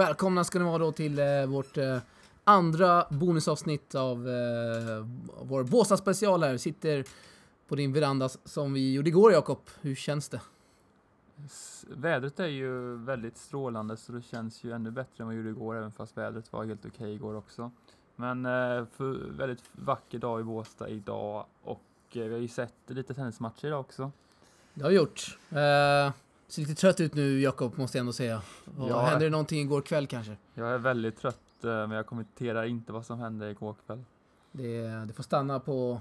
och välkomna ska ni vara då till eh, vårt eh, andra bonusavsnitt av eh, vår Båstad special här. Vi sitter på din veranda som vi gjorde igår Jakob. Hur känns det? S- Vädret är ju väldigt strålande så det känns ju ännu bättre än vad det gjorde igår även fast vädret var helt okej igår också. Men eh, för väldigt vacker dag i Båstad idag och eh, vi har ju sett lite tennismatcher idag också. Det har vi gjort. Eh, ser lite trött ut nu Jakob måste jag ändå säga. Och Ja. Hände det någonting igår kväll kanske? Jag är väldigt trött eh, men jag kommenterar inte vad som hände igår kväll. Det, det får stanna på,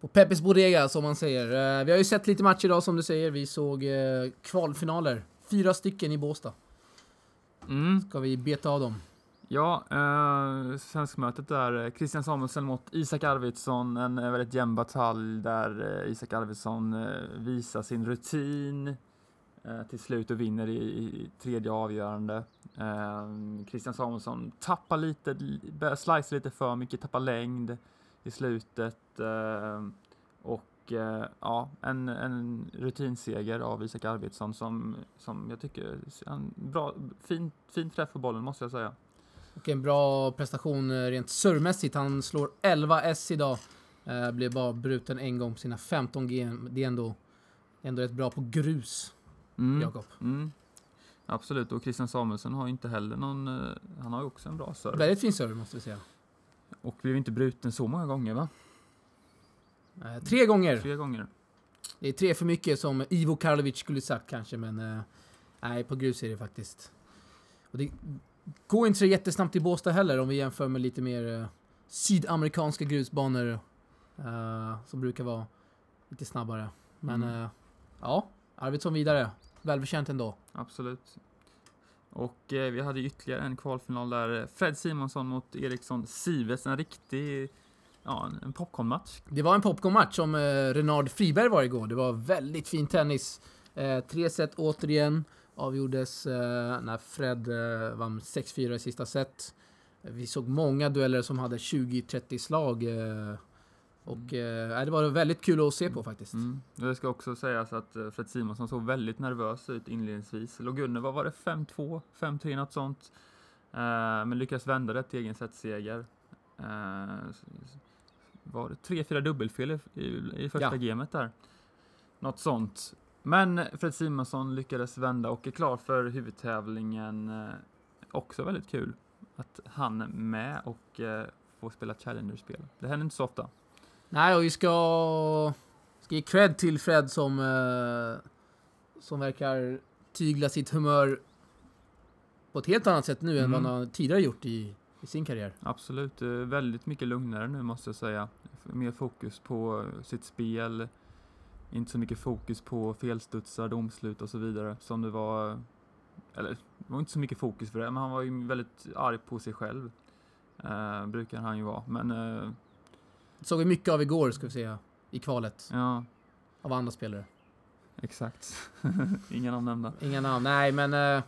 på Peppes Bodega som man säger. Eh, vi har ju sett lite matcher idag som du säger. Vi såg eh, kvalfinaler. Fyra stycken i Båstad. Mm. Ska vi beta av dem? Ja, eh, svenskmötet där. Christian Samuelsson mot Isak Arvidsson. En väldigt jämn batalj där Isak Arvidsson visar sin rutin Eh, till slut och vinner i, i tredje avgörande. Eh, Christian Samuelsson tappar lite, börjar slice lite för mycket, tappar längd i slutet. Eh, och eh, ja, en, en rutinseger av Isak Arvidsson som, som jag tycker, en bra, fin, fin träff på bollen måste jag säga. Och en bra prestation eh, rent servemässigt. Han slår 11 S idag. Eh, blev bara bruten en gång på sina 15 G. Det är ändå, ändå rätt bra på grus, Mm. Jakob. Mm. Absolut, och Christian Samuelsson har ju inte heller någon, eh, han har ju också en bra serve. Väldigt fin serve måste vi säga. Och blev inte bruten så många gånger va? Eh, tre gånger. Tre gånger. Det är tre för mycket som Ivo Karlovic skulle sagt kanske, men eh, nej, på grus är det faktiskt. Och det går inte så jättesnabbt i Båstad heller om vi jämför med lite mer eh, sydamerikanska grusbanor eh, som brukar vara lite snabbare. Men Mm. eh, ja, Arvidsson vidare. Välförtjänt ändå. Absolut. Och eh, vi hade ytterligare en kvalfinal där eh, Fred Simonsson mot Eriksson Sives, en riktig, ja, en- popcornmatch. Det var en popcornmatch som eh, Renard Friberg var igår. Det var väldigt fin tennis. Eh, tre set återigen. Avgjordes eh, när Fred eh, vann 6-4 i sista set. Vi såg många dueller som hade 20-30 slag. Eh, och eh, det var väldigt kul att se på faktiskt. Mm. Det ska också sägas att eh, Fred Simonsson såg väldigt nervös ut inledningsvis. Låg under, vad var det, 5-2, 5-3 något sånt. Eh, men lyckades vända det till egen setseger. Eh, var det 3-4 dubbelfel i, i, i första Ja. gamet där. Något sånt. Men Fred Simonsson lyckades vända och är klar för huvudtävlingen. Eh, också väldigt kul att han är med och eh, får spela Challenger-spel. Det händer inte så ofta. Nej, och vi ska, ska ge cred till Fred som, eh, som verkar tygla sitt humör på ett helt annat sätt nu än vad Mm. han tidigare gjort i, i sin karriär. Absolut, eh, väldigt mycket lugnare nu måste jag säga. Mer fokus på sitt spel, inte så mycket fokus på felstudsar, domslut och så vidare som det var. Eller det var inte så mycket fokus för det, men han var ju väldigt arg på sig själv. Eh, brukar han ju vara, men eh, såg vi mycket av igår, ska vi säga, i kvalet. ja, Av andra spelare. exakt. Inga namn nämnda. Inga namn, nej men... eh,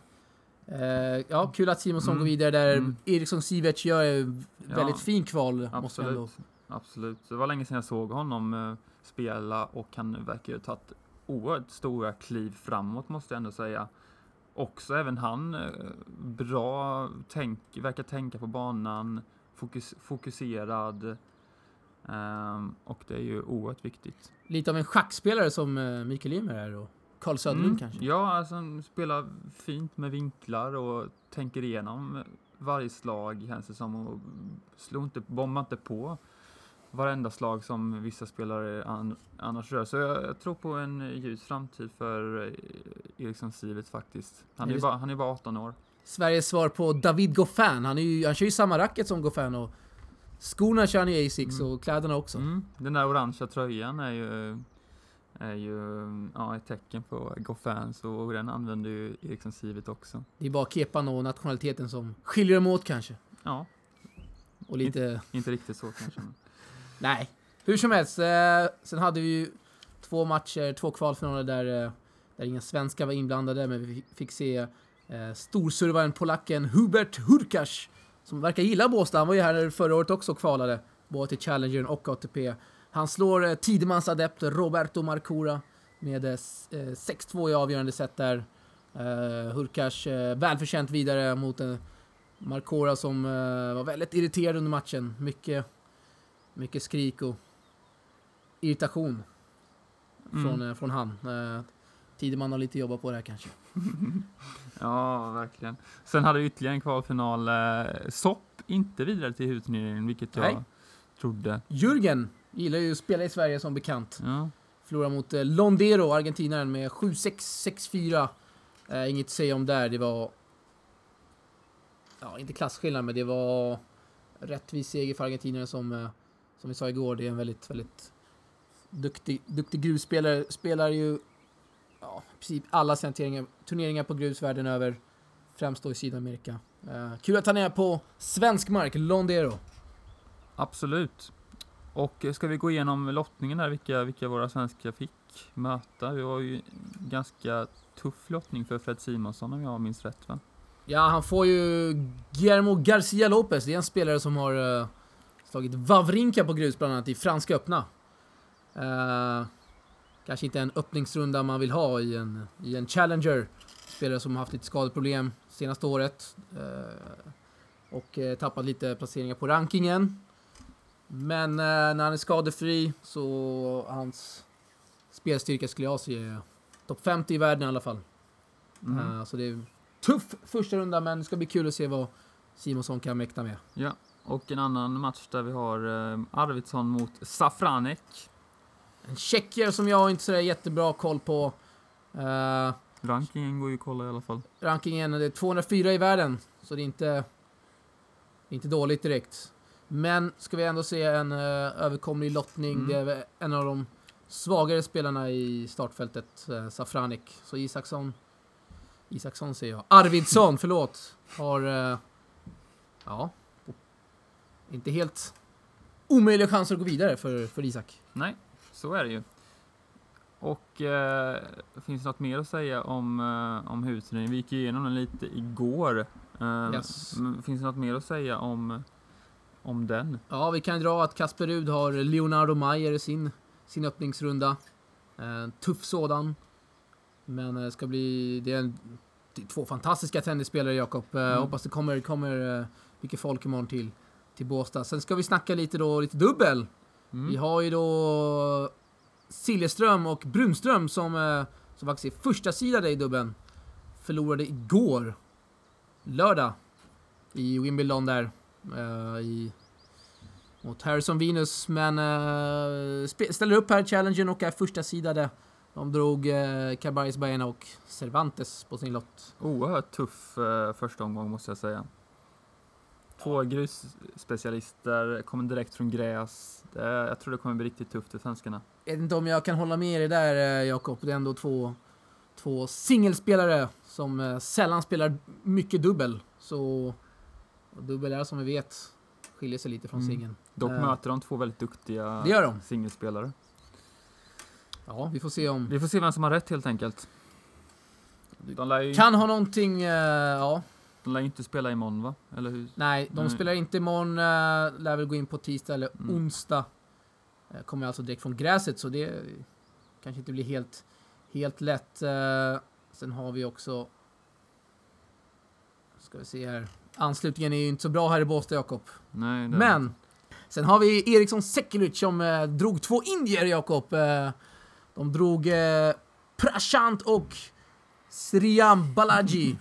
eh, ja, kul att Simonsson Mm. går vidare där. Mm. Eriksson Siverts gör en Ja, väldigt fin kval, måste jag ändå... Absolut, absolut. Det var länge sedan jag såg honom eh, spela och han verkar ju ha tagit oerhört stora kliv framåt måste jag ändå säga. Också även han bra tänk, verkar tänka på banan, fokus, fokuserad. Ehm, och det är ju oerhört viktigt. Lite av en schackspelare som eh, Mikael Ymer är och Carl Söderlund Mm, kanske. Ja, alltså han spelar fint med vinklar och tänker igenom varje slag känns det som och slår inte, bombar inte på varenda slag som vissa spelare an, annars gör. Så jag, jag tror på en ljus framtid för eh, Eriksson Sivert faktiskt. Han är, Är ju bara, han är bara 18 år. Sveriges svar på David Goffin. Han, är ju, han kör ju samma racket som Goffin och skorna kör han i Asics Mm. och kläderna också. Mm, den där orangea tröjan är ju, är ju ja, ett tecken på Goffins och den använder ju Eriksson Sivert också. Det är bara kepan och nationaliteten som skiljer dem åt kanske. Ja, Och lite... inte riktigt så kanske. Nej. Hur som helst, eh, sen hade vi ju två matcher, två kvalfinaler där, eh, där inga svenskar var inblandade, men vi fick se eh, storsurvaren polacken Hubert Hurkacz, som verkar gilla Båstad. Han var ju här förra året också och kvalade, både till Challengern och ATP. Han slår eh, Tidemans adept Roberto Marcura med eh, s- eh, 6-2 i avgörande set där. Uh, Hurkacz uh, välförtjänt vidare mot uh, Marcora som uh, var väldigt irriterad under matchen. Mycket, mycket skrik och irritation Mm. från, uh, från han. Tideman har lite jobbat på det här kanske. Ja, verkligen. Sen hade vi ytterligare en kvalfinal. Eh, Sopp inte vidare till huvudturneringen, vilket jag Nej. trodde. Jürgen gillar ju att spela i Sverige som bekant. Ja. Förlorar mot uh, Londero, argentinaren, med 7-6, 6-4. Uh, inget att säga om där. Det var... Ja, inte klasskillnad, men det var rättvis seger för argentinaren som, eh, som vi sa igår. Det är en väldigt, väldigt duktig, duktig grusspelare. Spelar ju ja, i princip alla turneringar, turneringar på grus världen över. Främst då i Sydamerika. Eh, kul att han är på svensk mark, Londero. Absolut. Och eh, ska vi gå igenom lottningen där, vilka, vilka våra svenskar fick möta? Det var ju ganska tuff lottning för Fred Simonsson om jag minns rätt va? Ja, han får ju Guillermo Garcia Lopez. Det är en spelare som har uh, slagit Wawrinka på grus bland annat i Franska öppna. Eh, kanske inte en öppningsrunda man vill ha i en, i en Challenger. Spelare som har haft lite skadeproblem senaste året. eh, och uh, tappat lite placeringar på rankingen. Men eh, när han är skadefri så hans spelstyrka skulle jag säga är topp 50 i världen i alla fall. Mm. Eh, så det är tuff första runda men det ska bli kul att se vad Simonsson kan mäkta med. Ja, och en annan match där vi har eh, Arvidsson mot Safranek. En tjecker som jag inte sådär jättebra koll på. Eh, Rankingen går ju att kolla i alla fall. rankingen det är 204 i världen, så det är inte, inte dåligt direkt. Men ska vi ändå se en uh, överkomlig lottning. Mm. Det är en av de svagare spelarna i startfältet, uh, Safranik. Så Isaksson, Isaksson säger jag. Arvidsson, förlåt, har, uh, ja, inte helt omöjliga chanser att gå vidare för, för Isak. Nej, så är det ju. Och eh, finns det något mer att säga om, eh, om huvudturneringen? Vi gick igenom den lite igår. Eh, Yes. Finns det något mer att säga om, om den? Ja, vi kan dra att Kasper Rud har Leonardo Mayer i sin, sin öppningsrunda. En tuff sådan. Men det ska bli... Det är, en, det är två fantastiska tennisspelare, Jakob. Eh, Mm. Hoppas det kommer, kommer eh, mycket folk imorgon till, till Båstad. Sen ska vi snacka lite då, lite dubbel. Mm. Vi har ju då Siljeström och Brunström som, eh, som faktiskt är första sidade i dubbeln. Förlorade igår, lördag, i Wimbledon där. Eh, i, mot Harrison Venus, men eh, ställer upp här i challengen och är första sidade. De drog eh, Cabarrus Baena och Cervantes på sin lott. Oerhört tuff eh, första omgång måste jag säga. Två grusspecialister, kommer direkt från gräs. Det, jag tror det kommer bli riktigt tufft för svenskarna. Jag vet inte om jag kan hålla med dig där eh, Jakob. Det är ändå två, två singelspelare som eh, sällan spelar mycket dubbel. Så dubbel är som vi vet skiljer sig lite från Mm. singeln. Dock Eh. möter de två väldigt duktiga Det gör de. singelspelare. Ja, vi får se om... Vi får se vem som har rätt helt enkelt. Ju, Kan ha någonting, eh, ja. De lär ju inte spela imorgon va? Eller hur? Nej, de Nej. spelar inte imorgon. Uh, lär väl gå in på tisdag eller Mm. onsdag. Uh, kommer alltså direkt från gräset, så det kanske inte blir helt, helt lätt. Eh, sen har vi också... Ska vi se här. Anslutningen är ju inte så bra här i Båstad, Jakob. Nej, det Men! Sen har vi Eriksson Sekulic som eh, drog två indier, Jakob. Eh, de drog eh, Prashant och Sriam Balaji.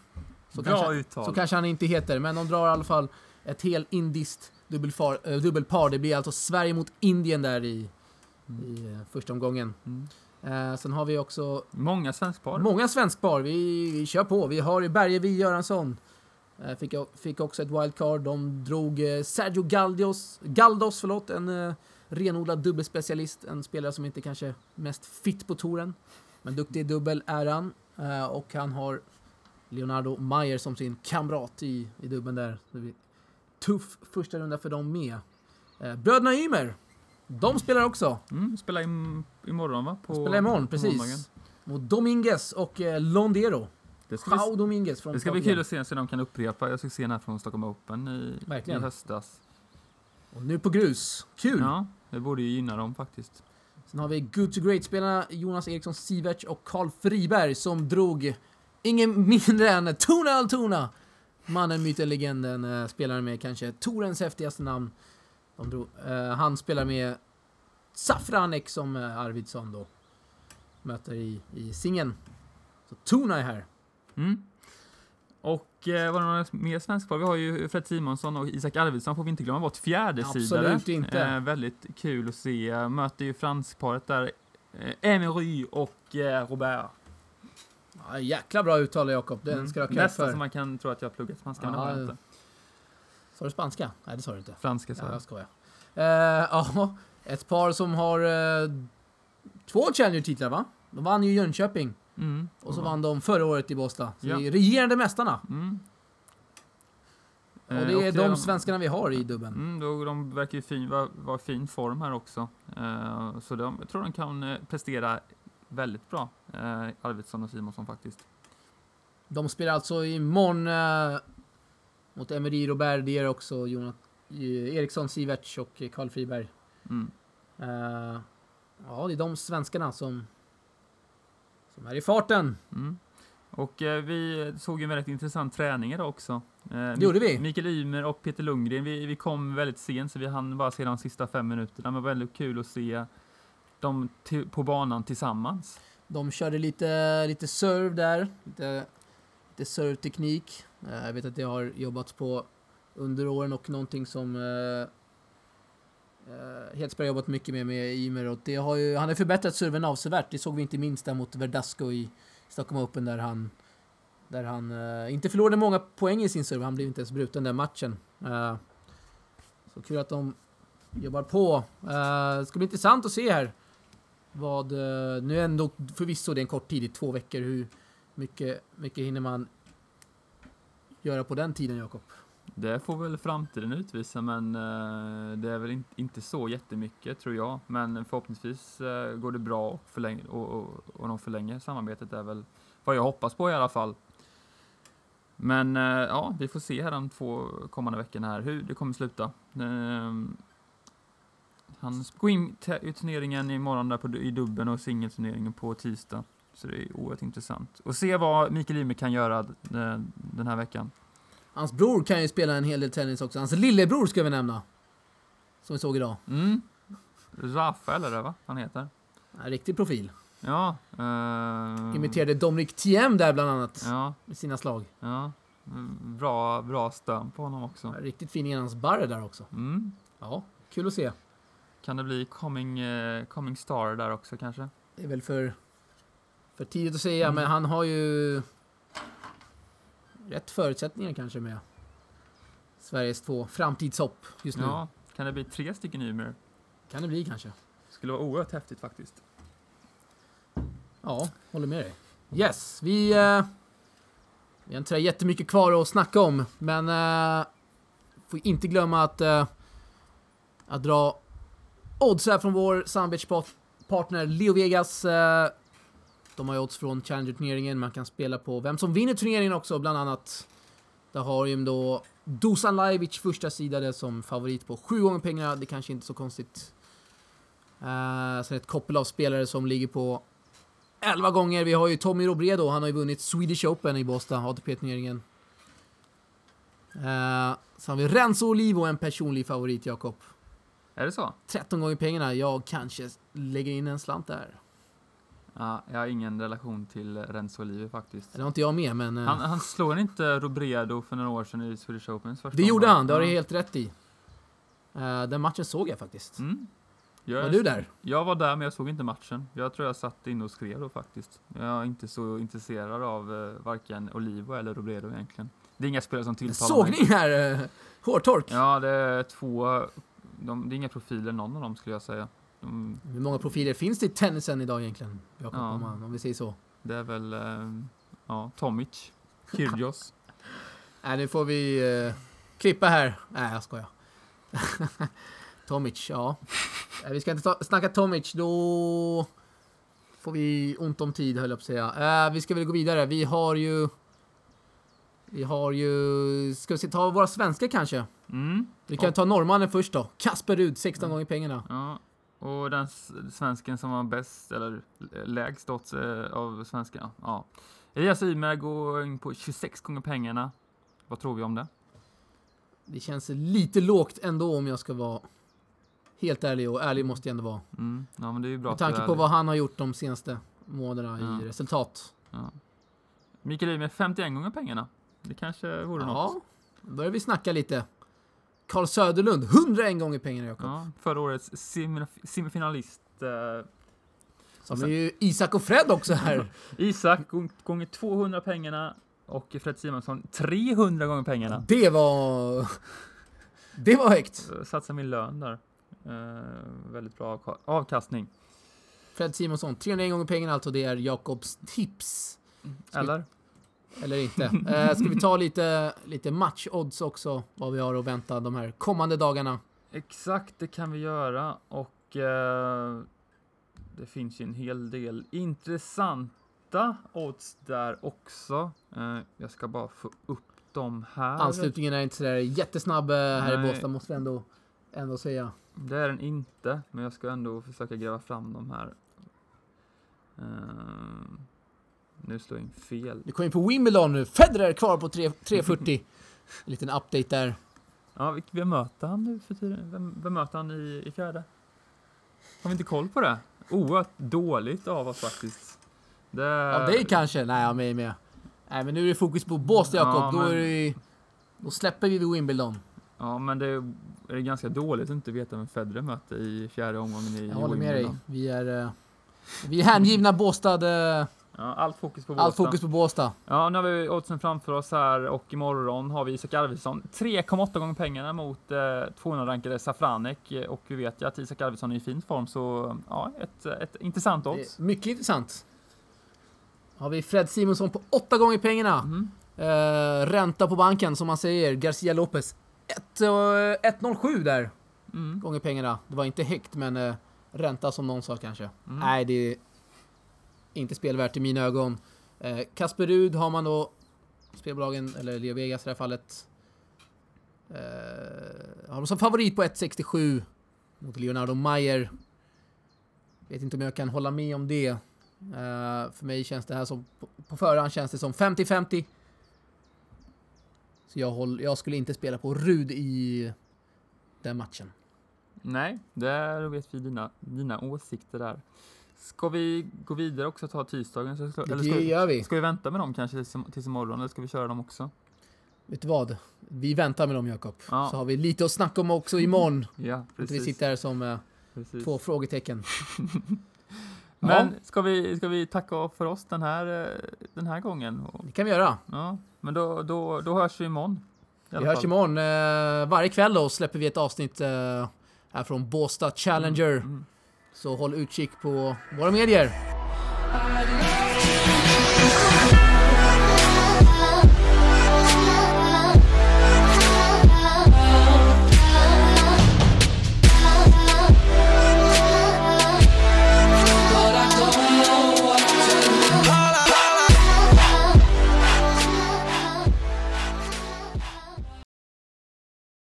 Så Bra kanske, uttal. så kanske han inte heter, men de drar i alla fall ett helt indiskt dubbelfar, äh, dubbelpar. Det blir alltså Sverige mot Indien där i, i eh, första omgången. Mm. Eh, sen har vi också Många svenskpar. många svenskpar. Vi, vi kör på. Vi har Bergevi Göransson. Eh, fick, fick också ett wildcard. De drog eh, Sergio Galdios, Galdos, förlåt, en eh, renodlad dubbelspecialist. En spelare som inte kanske mest fit på touren. Men duktig i dubbel är han. Eh, och han har Leonardo Mayer som sin kamrat i, i dubbeln där. Tuff första runda för dem med. Eh, bröderna Ymer, de spelar också. Mm, spelar im imorgon va? På, Spelar imorgon, precis. Mot Dominguez och eh, Londero. Det ska, bli, Dominguez från det ska bli kul att se så de kan upprepa. Jag såg se här från Stockholm Open i, i höstas. Och nu på grus. Kul! Ja, det borde ju gynna dem faktiskt. Sen har vi Good to Great-spelarna Jonas Eriksson Siverts och Karl Friberg som drog ingen mindre än Tuna Altuna. Mannen, myten, legenden, eh, spelar med kanske Torens häftigaste namn. Drog, eh, han spelar med Safranek som eh, Arvidsson då möter i, i singeln. Så Tuna är här. Mm. Och eh, var det några mer svenskar kvar? Vi har ju Fred Simonsson och Isak Arvidsson får vi inte glömma bort. Fjärde sidare. Absolut inte. Eh, väldigt kul att se. Möter ju franskparet där. Eh, Emery och eh, Robert. Ja, jäkla bra uttal Jakob, den Mm. ska du ha Nästan för. som man kan tro att jag har pluggat spanska, men det har jag Ja, inte. Sa du spanska? Nej, det sa du inte. Franska sa Ja, jag. skojar. Eh, ja, ett par som har eh, två Challenger-titlar va? De vann ju i Jönköping Mm. och så vann de förra året i Båstad. Så Ja. det är regerande mästarna. Mm. Och Eh, det är de de- svenskarna vi har i dubben. Mm, då, de verkar ju fin, vara var fin form här också. Eh, så de, jag tror de kan eh, prestera väldigt bra, eh, Arvidsson och Simonsson faktiskt. De spelar alltså imorgon eh, mot Emery är också Jonat, eh, Eriksson Siverts och Karl Friberg. Mm. Eh, ja, det är de svenskarna som, som är i farten. Mm. Och eh, vi såg en väldigt intressant träning idag också. Eh, det gjorde vi. Mikael Ymer och Peter Lundgren, vi, vi kom väldigt sent så vi hann bara se de sista fem minuterna. Men väldigt kul att se dem på banan tillsammans. De körde lite, lite serve där, lite, lite serve-teknik. Eh, jag vet att det har jobbats på under åren och någonting som Uh, eh, eh har jobbat mycket med med Ymer och det har ju, han har förbättrat serven avsevärt. Det såg vi inte minst där mot Verdasco i Stockholm Open där han där han uh, inte förlorade många poäng i sin serve. Han blev inte ens bruten den matchen. Uh, så kul att de jobbar på. Uh, det ska bli intressant att se här vad, eh, nu är ändå förvisso det är en kort tid, i två veckor, hur mycket, mycket hinner man göra på den tiden Jakob? Det får väl framtiden utvisa, men eh, det är väl in, inte så jättemycket tror jag. Men förhoppningsvis eh, går det bra och, förläng, och, och, och de förlänger samarbetet är väl vad jag hoppas på i alla fall. Men ja, vi får se här de två kommande veckorna här hur det kommer sluta. Ehm, Eh, han går in i turneringen imorgon där på, i dubben och singelturneringen på tisdag. Så det är oerhört intressant. Och se vad Mikael Ymer kan göra eh, den här veckan. Hans bror kan ju spela en hel del tennis också. Hans lillebror ska vi nämna. Som vi såg idag. Mm. Rafael är det va? Han heter. En riktig profil. Ja. Uh, Imiterade Dominic Thiem där bland annat. Ja, Med sina slag. ja. Bra, bra stön på honom också. Riktigt fin i hans barre där också. Mm. Ja, kul att se. Kan det bli coming, eh, coming star där också kanske? Det är väl för, för tidigt att säga, Mm. men han har ju rätt förutsättningar kanske med Sveriges två framtidshopp just nu. Ja. Kan det bli tre stycken Ymer? Kan det bli kanske. Skulle vara oerhört häftigt faktiskt. Ja, håller med dig. Yes, vi... Eh, vi har inte jättemycket kvar att snacka om, men... Eh, får inte glömma att... Eh, att dra odds här från vår samarbetspartner Leo Vegas. Eh, de har ju odds från Challenger-turneringen. Man kan spela på vem som vinner turneringen också, bland annat. Där har ju då Dusan Lajovic första sidade som favorit på sju gånger pengarna. Det kanske inte är så konstigt. Uh, sen ett koppel av spelare som ligger på 11 gånger. Vi har ju Tommy Robredo, han har ju vunnit Swedish Open i Båstad, ATP-turneringen. Uh, eh, sen har vi Renzo Olivo, en personlig favorit, Jakob. Är det så? 13 gånger pengarna, jag kanske lägger in en slant där. Ja, jag har ingen relation till Renzo Olivi faktiskt. Det har inte jag med, men... eh, Han, han han inte Robredo för några år sedan i Swedish Opens första det gjorde han, det har du helt rätt i. Eh, den matchen såg jag faktiskt. Mm. Jag, Var du där? Jag var där, men jag såg inte matchen. Jag tror jag satt inne och skrev då faktiskt. Jag är inte så intresserad av uh, varken Olivo eller Robredo egentligen. Det är inga spelare som tilltalar mig. Sågning här! Hårtork! Ja, det är två... De, det är inga profiler någon av dem skulle jag säga. De, Hur många profiler finns det i tennisen idag egentligen? Jakob, Ja. om, om vi säger så. det är väl... eh, ja, Tomic. Kyrgios. Nej, nu får vi eh, klippa här. Nej, jag skojar. Tomic, ja. Nej, vi ska inte ta, snacka Tomic, då får vi ont om tid höll jag på att säga. Eh, vi ska väl gå vidare. Vi har ju... Vi har ju... Ska vi ta våra svenska kanske? Mm. Vi kan Och- ta norrmannen först då. Kasper Rud, 16 Ja. gånger pengarna. Ja, och den svensken som var bäst, eller lägst odds eh, av svenskarna, ja. Elias Ymer går in på 26 gånger pengarna. Vad tror vi om det? Det känns lite lågt ändå om jag ska vara helt ärlig och ärlig måste jag ändå vara. Mm. Ja, men det är ju bra Med tanke på vad han har gjort de senaste månaderna Ja. i resultat. Ja. Mikael Ymer 51 gånger pengarna. Det kanske vore något. Ja, då börjar vi snacka lite. Carl Söderlund, 101 gånger pengarna Jakob. Ja, förra årets semif- semifinalist. Eh, har vi ju Isak och Fred också här. Isak gång- gånger 200 pengarna och Fred Simonsson 300 gånger pengarna. Det var... Det var högt. Eh, Satsar min lön där. Eh, väldigt bra avka- avkastning. Fred Simonsson, 301 gånger pengarna alltså. Det är Jakobs tips. Ska vi- Eller? Eller inte. Eh, ska vi ta lite, lite matchodds också? Vad vi har att vänta de här kommande dagarna. Exakt, det kan vi göra och eh, det finns ju en hel del intressanta odds där också. Eh, jag ska bara få upp dem här. Anslutningen är inte sådär jättesnabb eh, här i Nej. Båstad måste vi ändå, ändå säga. Det är den inte, men jag ska ändå försöka gräva fram dem här. Eh, nu slår jag in fel. Vi kommer in på Wimbledon nu. Federer kvar på 3, 340. En liten update där. Ja, vem möter han nu för tiden? Vem, vem möter han i, i fjärde? Har vi inte koll på det? Oerhört dåligt av oss faktiskt. Det, Ja, det kanske. Nej, jag är med. Nej, men nu är det fokus på Båstad Jakob. Ja, Då, men- det, då släpper vi Wimbledon. Ja, men det är, är ganska dåligt att inte veta vem Federer möter i fjärde omgången i Jag håller med dig. Wimbledon. Vi är, eh, vi är hängivna Båstad. Eh, Ja, allt fokus på Allt Båstad. fokus på Båstad. Ja, nu har vi oddsen framför oss här och imorgon har vi Isak Arvidsson. 3,8 gånger pengarna mot eh, 200-rankade Safranek Eh, och vi vet ju att Isak Arvidsson är i fin form så ja, ett, ett intressant odds. är Mycket intressant. Har vi Fred Simonsson på 8 gånger pengarna. Mm. Eh, ränta på banken som man säger. Garcia Lopez. ett, eh, 1,07 där. Mm. Gånger pengarna. Det var inte högt men eh, ränta som någon sa kanske. Mm. Nej, det är inte spelvärt i mina ögon. Eh, Kasper Rud har man då, spelbolagen, eller Leo Vegas i det här fallet, eh, har de som favorit på 1,67 mot Leonardo Mayer. Vet inte om jag kan hålla med om det. Eh, för mig känns det här som, på, på förhand känns det som 50-50. Så jag, håll, jag skulle inte spela på Rud i den matchen. Nej, där vet vi dina, dina åsikter där. Ska vi gå vidare också och ta tisdagen? Så, eller ska, Det vi, gör vi. ska vi vänta med dem kanske tills, tills imorgon eller ska vi köra dem också? Vet du vad? Vi väntar med dem Jakob. Ja. Så har vi lite att snacka om också imorgon. Ja, Att vi precis. sitter här som eh, precis. två frågetecken. Men Ja. ska, vi, ska vi tacka för oss den här, eh, den här gången? Det kan vi göra. Ja, men då, då, då hörs vi imorgon. i Vi alla hörs fall. imorgon. Eh, varje kväll då släpper vi ett avsnitt eh, här från Båstad Challenger. Mm. Så håll utkik på våra medier. I